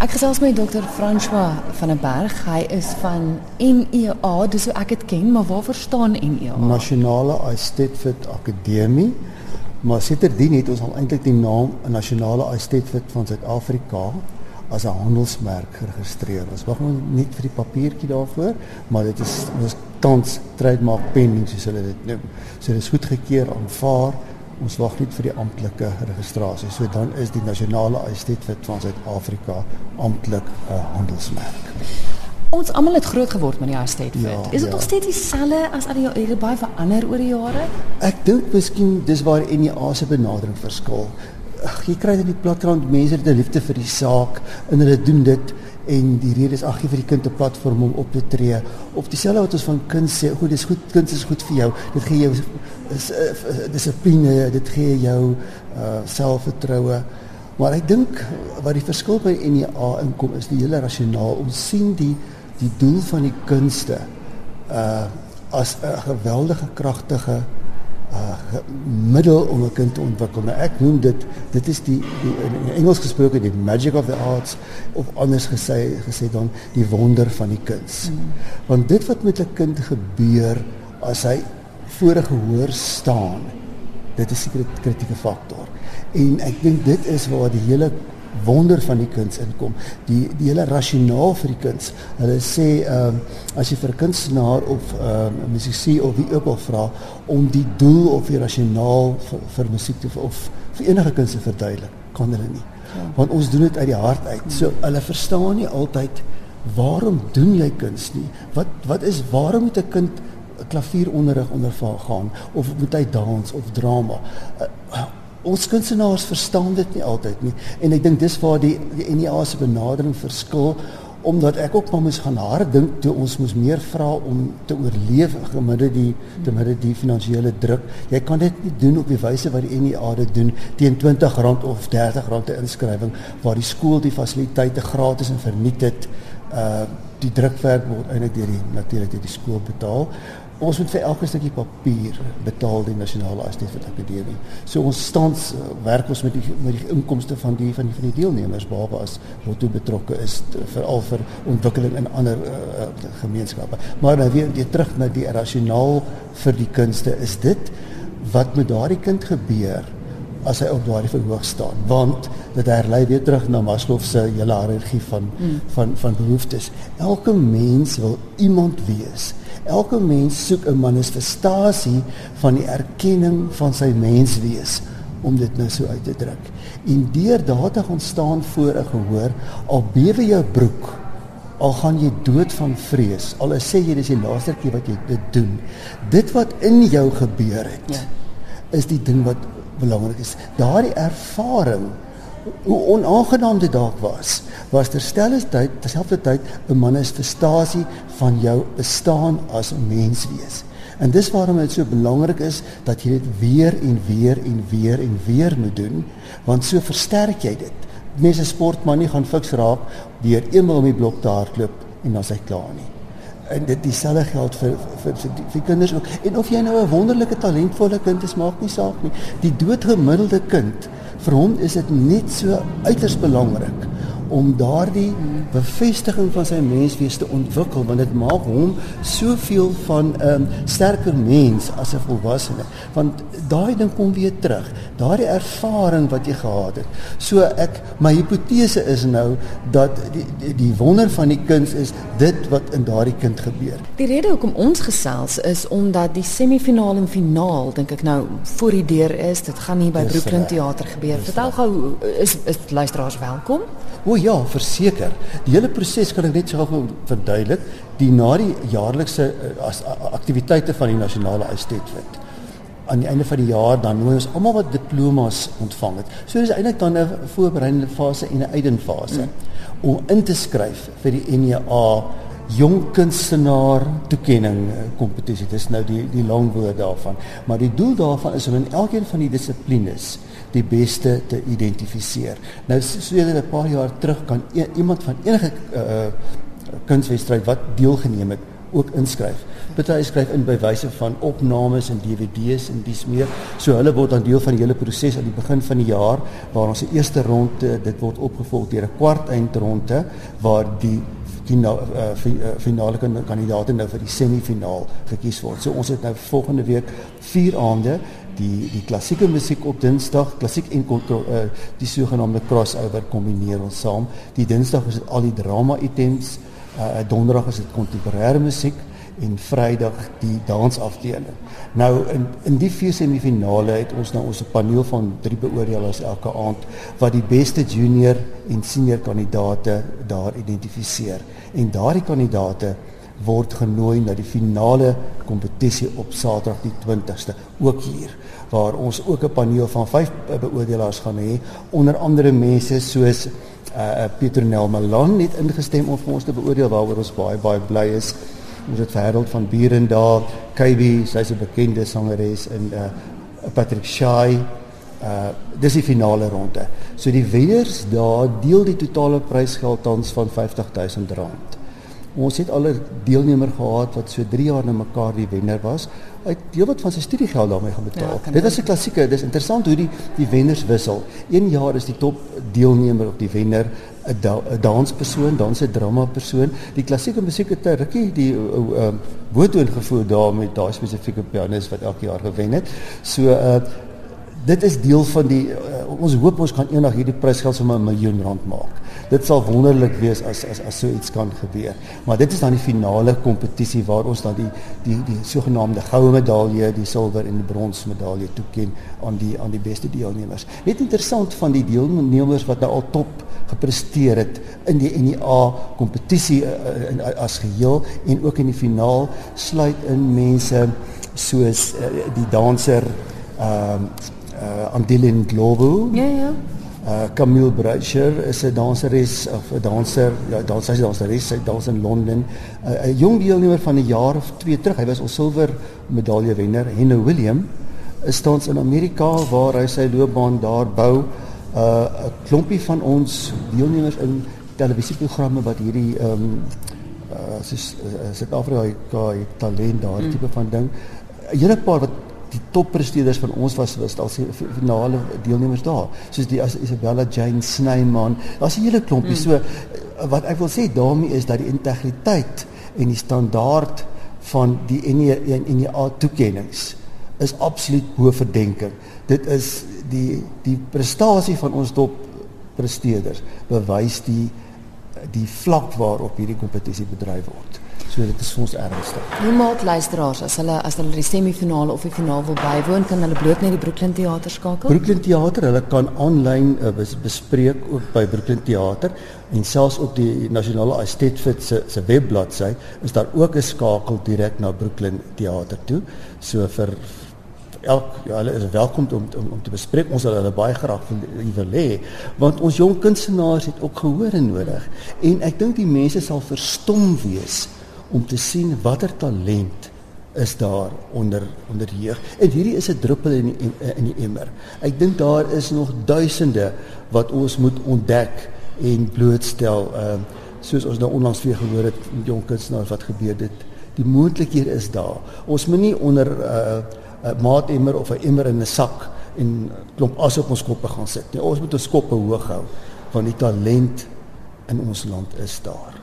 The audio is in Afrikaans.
Ek gesels met dokter François van der Berg. Hy is van NEA, dis hoe ek dit ken, maar waarvoor staan NEA? Nasionale Aesthetic Akademie. Maar siterdien het ons al eintlik die naam Nasionale Aesthetic van Suid-Afrika as 'n handelsmerk geregistreer. Ons wag nog net vir die papiertjie daarvoor, maar dit is ons tans trademark pending soos hulle dit noem. So dit is goedgekeur aanvaar ons wag net vir die amptelike registrasie. So dan is die nasionale aesthetiek van Suid-Afrika amptelik 'n uh, handelsmerk. Ons almal het groot geword met die. Ja, is dit ja. nog steeds dieselfde as al die jare baie verander oor die jare? Ek dink miskien dis waar NEA se benadering verskil. Ag, jy kry dit in die platteland mense het 'n liefde vir die saak en hulle doen dit en die rede is ag gee vir die kind 'n platform om op te tree. Of dieselfde wat ons van kind sê goed dis goed kind is goed vir jou. Dit gee jou is uh, dissipline dit gee jou uh, selfvertroue. Maar ek dink wat die verskil by NEA inkom is die hele rasionaal. Ons sien die die doel van die kunste uh as 'n geweldige kragtige uh, middel om 'n kind te ontwikkel. Nou ek noem dit dit is die, die in Engels gesproke die magic of the arts of anders gesê gesê dan die wonder van die kuns. Mm. Want dit wat met 'n kind gebeur as hy voor 'n gehoor staan, dit is 'n kritieke faktor. En ek dink dit is waar die hele wonder van die kuns inkom. Die die hele rasionaal vir die kuns. Hulle sê ehm um, as jy vir 'n kunstenaar of ehm um, 'n musisiek of wie ook al vra om die doel of die rasionaal vir, vir musiek te of vir enige kuns te verduidelik, kan hulle nie. Ja. Want ons doen dit uit die hart uit. So hulle verstaan nie altyd waarom doen jy kuns nie? Wat wat is waarom moet 'n kind klavieronderrig ondergaan of moet hy dans of drama? Uh, ons kunstenaars verstaan dit nie altyd nie. En ek dink dis waar die die NEA se benadering verskil omdat ek ook maar moes gaan haar dink toe ons moes meer vra om te oorleef gemiddeld die te midde die finansiële druk. Jy kan dit nie doen op die wyse wat die NEA dit doen teen R20 of R30 'n inskrywing waar die skool die fasiliteite gratis en verniet het. Uh die drukwerk word eintlik deur die natuurlik deur die skool betaal ons moet vir elke stukkie papier betaal die nasionale astefout akademie. So ons staan werk ons met die met die inkomste van die van die van die deelnemers behalwe as wat toe betrokke is veral vir ontwikkeling in ander uh, gemeenskappe. Maar nou weer weer terug na die rasionaal vir die kunste is dit wat met daardie kind gebeur as hy op daardie verhoog staan want dit herlei weer terug na Maslow se hele hiërargie van, mm. van van behoeftes. Elke mens wil iemand wees Elke mens soek 'n manifestasie van die erkenning van sy menswees om dit nou so uit te druk. En deur daardie ontstaan voor 'n gehoor, al bewe jou broek, al gaan jy dood van vrees, al sê jy dis die laaste keer wat jy dit doen. Dit wat in jou gebeur het, ja. is die ding wat belangrik is. Daardie ervaring hoe onaangenaam dit dalk was, was terselfdertyd terselfdertyd 'n manifestasie van jou bestaan as 'n mens wees. En dis waarom dit so belangrik is dat jy dit weer en weer en weer en weer moet doen, want so versterk jy dit. Mense sportman nie gaan fiks raak deur eenmal om die blok te hardloop en dan sy klaar nie. En dit dieselfde geld vir vir vir, die, vir kinders ook. En of jy nou 'n wonderlike talentvolle kind is, maak nie saak nie. Die doodgemiddelde kind vir hom is dit net so uiters belangrik om daardie bevestiging van sy menswees te ontwikkel want dit maak hom soveel van 'n um, sterker mens as 'n volwassene. Want daai ding kom weer terug. Daardie ervaring wat jy gehad het. So ek my hipotese is nou dat die die, die wonder van die kuns is dit wat in daardie kind gebeur. Die rede hoekom ons gesels is omdat die semifinaal en finaal dink ek nou voor die deur is. Dit gaan hier by Brooklyn Theater gebeur. Vertel gou is is luisteraars welkom? O ja, verseker. Die hele proses kan ek net so gou verduidelik. Die na die jaarlikse eh, as aktiwiteite van die nasionale uitstedwet. Aan die einde van die jaar dan nooi ons almal wat diplomas ontvang het. So dis eintlik dan 'n voorbereidende fase en 'n eindfase mm. om in te skryf vir die NEA jong kunstenaar toekenning eh, kompetisie. Dis nou die die lang woord daarvan. Maar die doel daarvan is om in elkeen van die dissiplines die beste te identifiseer. Nou soos 'n paar jaar terug kan e iemand van enige uh, kunswedstryd wat deelgeneem het ook inskryf. Party skryf in by wyse van opnames en DVD's en dis meer. So hulle word dan deel van die hele proses aan die begin van die jaar waar ons se eerste ronde dit word opgevolg deur 'n kwart eindronde waar die finale uh, finale kandidaate nou vir die semifinaal gekies word. So ons het nou volgende week 4 aande die die klassieke musiek op Dinsdag, klassiek en uh, die sogenaamde crossover kombineer ons saam. Die Dinsdag is dit al die drama items, uh, Donderdag is dit kontemporêre musiek en Vrydag die dansafdeling. Nou in in die vier semifinale het ons nou ons paneel van drie beoordelaars elke aand wat die beste junior en senior kandidaate daar identifiseer. En daardie kandidaate word genooi na die finale kompetisie op Saterdag die 20ste ook hier waar ons ook 'n paneel van 5 beoordelaars gaan hê onder andere mense soos uh Pieter Nel Malan het ingestem om vir ons te beoordeel waaroor ons baie baie bly is. Ons het Wêreld van Buren daar KB sy's 'n bekende sangeres en uh Patrick Shy uh dis die finale ronde. So die wenners daar deel die totale prysgeld tans van R50000 Ons het al 'n deelnemer gehad wat so 3 jaar na mekaar die wenner was. Hy het deel wat van sy studiegeld daarmee gaan betaal. Ja, dit was 'n klassieke. Dis interessant hoe die die wenners wissel. Een jaar is die top deelnemer of die wenner 'n da, danspersoon, dan 'n drama persoon. Die klassieke musiek het 'n rukkie die uh, uh, boetoon gevoer daar met daai spesifieke pianis wat elke jaar gewen het. So uh dit is deel van die uh, ons hoop ons kan eendag hierdie prysgeld sommer 'n miljoen rand maak. Dit sal wonderlik wees as as as so iets kan gebeur. Maar dit is dan die finale kompetisie waar ons dan die die die sogenaamde goue medalje, die silwer en die brons medalje toeken aan die aan die beste deelnemers. Net interessant van die deelnemers wat nou al top gepresteer het in die NEA kompetisie uh, uh, as geheel en ook in die finaal sluit in mense soos uh, die danser ehm uh, uh Andilin Globo. Ja ja. Uh Camille Bracher is 'n danseres of 'n danser, ja, dans sy danseres, sy dans in Londen. 'n uh, Jong deelnemer van 'n jaar of 2 terug. Hy was ons silwer medalje wenner, Henry William. Is tans in Amerika waar hy sy loopbaan daar bou. Uh 'n klompie van ons deelnemers in televisieprogramme wat hierdie ehm um, uh Suid-Afrika uh, talent daar mm. tipe van ding. 'n Hele paar wat die toppresteerders van ons was was al se finale deelnemers daar. Soos die as Isabella Jane Snyman. Daar's 'n hele klompie. Mm. so eh, wat ek wil sê daarmee is dat die integriteit en die standaard van die NEA e toekennings is absoluut bo verdenking dit is die die prestasie van ons top presteerders bewys die die vlak waarop hierdie kompetisie bedryf word So dit is vir ons ernstig. Hoe maak luisteraars as hulle as hulle die semifinale of die finaal wil bywoon, kan hulle bloot net die Brooklyn Theater skakel? Brooklyn Theater, hulle kan aanlyn uh, bespreek ook by Brooklyn Theater en selfs op die nasionale Estetfit se se webbladsy is daar ook 'n skakel direk na Brooklyn Theater toe. So vir elk ja hulle is welkom om om, om te bespreek ons sal hulle baie graag wil hê want ons jong kunstenaars het ook gehoor nodig en ek dink die mense sal verstom wees om te sien watter talent is daar onder onder die jeug. En hierdie is 'n druppel in in die emmer. Ek dink daar is nog duisende wat ons moet ontdek en blootstel. Ehm uh, soos ons nou onlangs weer gehoor het met jong kunstenaars wat gebeur dit. Die moontlikhede is daar. Ons moet nie onder 'n uh, 'n maatemmer of 'n emmer in 'n sak en klomp as op ons koppe gaan sit nie. Ons moet ons koppe hoog hou want die talent in ons land is daar.